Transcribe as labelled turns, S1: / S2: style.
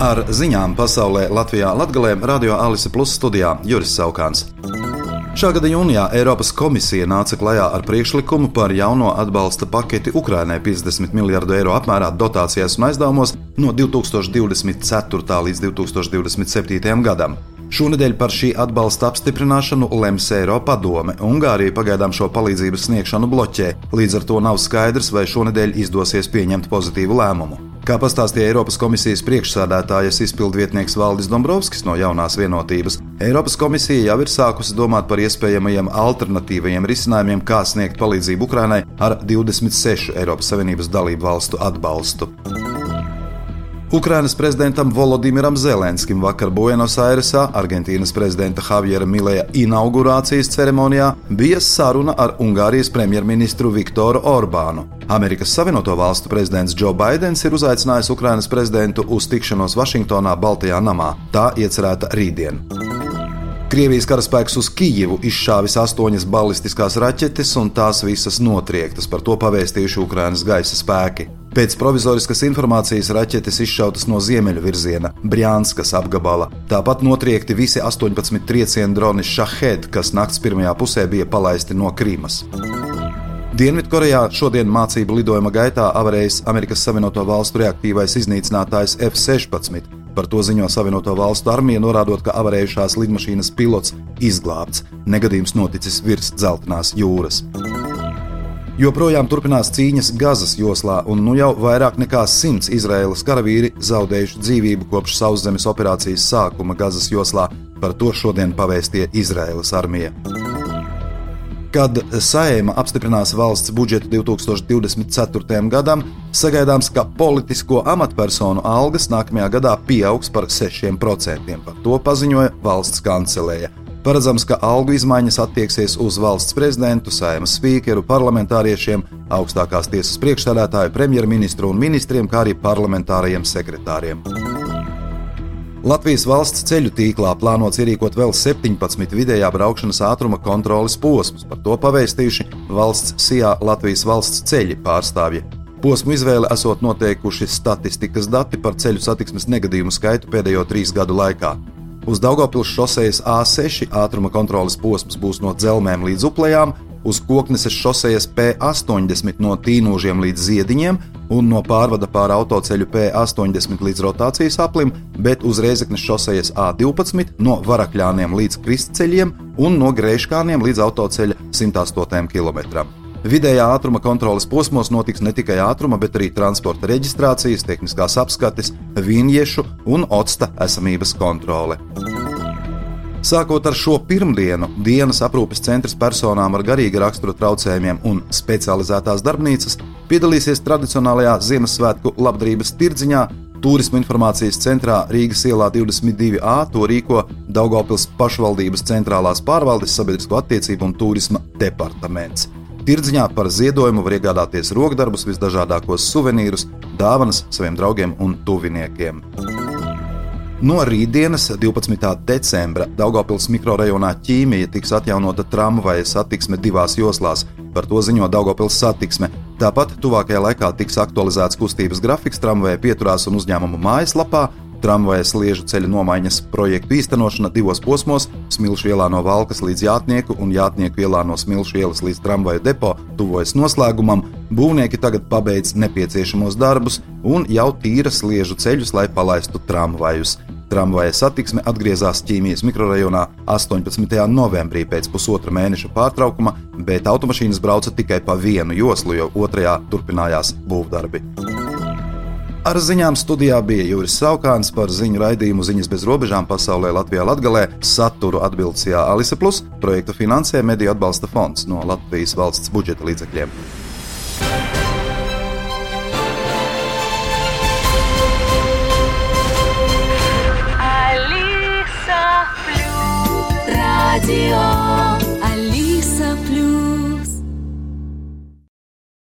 S1: Ar ziņām pasaulē Latvijā Latgalē Radio Alise Plus studijā Juris Saukāns. Šā gada jūnijā Eiropas komisija nāca klajā ar priekšlikumu par jauno atbalsta paketi Ukrainai 50 miljardu eiro apmērā dotācijās un aizdevumos no 2024. līdz 2027. gadam. Šonadēļ par šī atbalsta apstiprināšanu lems Eiropa padome. Ungārija pagaidām šo palīdzības sniegšanu bloķē, līdz ar to nav skaidrs, vai šonadēļ izdosies pieņemt pozitīvu lēmumu. Kā pastāstīja Eiropas komisijas priekšsādātājas izpildvietnieks Valdis Dombrovskis no jaunās vienotības, Eiropas komisija jau ir sākusi domāt par iespējamajiem alternatīvajiem risinājumiem, kā sniegt palīdzību Ukrainai ar 26 Eiropas Savienības dalību valstu atbalstu. Ukrainas prezidentam Volodimiram Zelenskim vakar Buenos Airesā, Argentīnas prezidenta Javiera Milēja inaugurācijas ceremonijā, bija saruna ar Ungārijas premjerministru Viktoru Orbānu. Amerikas Savienoto Valstu prezidents Joe Bidenis ir uzaicinājis Ukrainas prezidentu uz tikšanos Vašingtonā, Baltijā namā. Tā iecerēta rītdien. Krievijas karaspēks uz Kijivu izšāvis astoņas balistiskās raķetes, un tās visas notriektas. Par to pavēstījuši Ukrainas gaisa spēki. Pēc provizoriskas informācijas raķetes izšautas no ziemeļu virziena, Brānskas apgabala. Tāpat notriekti visi 18 triecienu droni Shahed, kas nakts pirmajā pusē bija palaisti no Krīmas. Dienvidkorejā šodien mācību lidojuma gaitā avarējis Amerikas Savienoto Valstu reaktīvais iznīcinātājs F-16. Par to ziņo Savienoto Valstu armija, norādot, ka avarējušās lidmašīnas pilots izglābts. Negadījums noticis virs dzeltenās jūras. Joprojām turpinās cīņas Gazas joslā, un nu jau vairāk nekā simts Izraēlas karavīri zaudējuši dzīvību kopš sauszemes operācijas sākuma Gazas joslā. Par to šodien pavēstīja Izraēlas armija. Kad Saima apstiprinās valsts budžetu 2024. gadam, sagaidāms, ka politisko amatpersonu algas nākamajā gadā pieaugs par 6%. Par to paziņoja valsts kancelēja. Paredzams, ka algu izmaiņas attieksies uz valsts prezidentu, saimas spīkeru, parlamentāriešiem, augstākās tiesas priekšstādātāju, premjerministru un ministriem, kā arī parlamentārajiem sekretāriem. Latvijas valsts ceļu tīklā plānots ierīkot vēl 17 vidējā braukšanas ātruma kontroles posmus. Par to pavēstījuši valsts SIA Latvijas valsts ceļi pārstāvji. Posmu izvēle esot noteikuši statistikas dati par ceļu satiksmes negadījumu skaitu pēdējo trīs gadu laikā. Uz Daugopils šosejas A6 ātruma kontroles posms būs no dzelzmēm līdz uplējām, uz Kokneses šosejas P80 no Tīnūžiem līdz Ziediņiem un no pārvada pāri autoceļu P80 līdz rotācijas aplim, bet uz Reizeknes šosejas A12 no Varakļāniem līdz Kristceļiem un no Greiškāniem līdz autoceļa 108 km. Vidējā ātruma kontroles posmos notiks ne tikai ātruma, bet arī transporta reģistrācijas, tehniskās apskates, vīniešu un octa esamības kontrole. Sākot ar šo pirmdienu, dienas aprūpes centrs personām ar garīga rakstura traucējumiem un specializētās darbnīcas piedalīsies tradicionālajā Ziemassvētku labdarības tirdziņā. Turisma informācijas centrā Rīgas ielā 22a to rīko Daugopils pašvaldības centrālās pārvaldes sabiedrisko attiecību un turisma departaments. Tirdziņā par ziedojumu var iegādāties rokdarbus, visdažādākos suvenīrus, dāvanas saviem draugiem un tuviniekiem. No rītdienas, 12. decembra, Daugopils mikrorajonā ķīmija tiks atjaunota tramvaja satiksme divās joslās. Par to ziņo Daugopils satiksme. Tāpat tuvākajā laikā tiks aktualizēts kustības grafiks tramvaja pieturās un uzņēmumu mājaslapā, Tramvaja sliežu ceļa nomaiņas projektu īstenošana divos posmos - Smilšu ielā no Valkas līdz Jātnieku un Jātnieku ielā no Smilšu ielas līdz tramvaju depo tuvojas noslēgumam. Būvnieki tagad pabeidz nepieciešamos darbus un jau tīra sliežu ceļus, lai palaistu tramvajus. Tramvaja satiksme atgriezās ķīmijas mikrorajonā 18. novembrī pēc pusotra mēneša pārtraukuma, bet automašīnas brauca tikai pa vienu joslu, jo otrajā turpinājās būvdarbi. Ar ziņām studijā bija Juris Saukāns par ziņu raidījumu Ziņas bez robežām pasaulē Latvijā Latgalē, saturu atbildsījā Alise Plus, projektu finansē Mediju atbalsta fonds no Latvijas valsts budžeta līdzekļiem.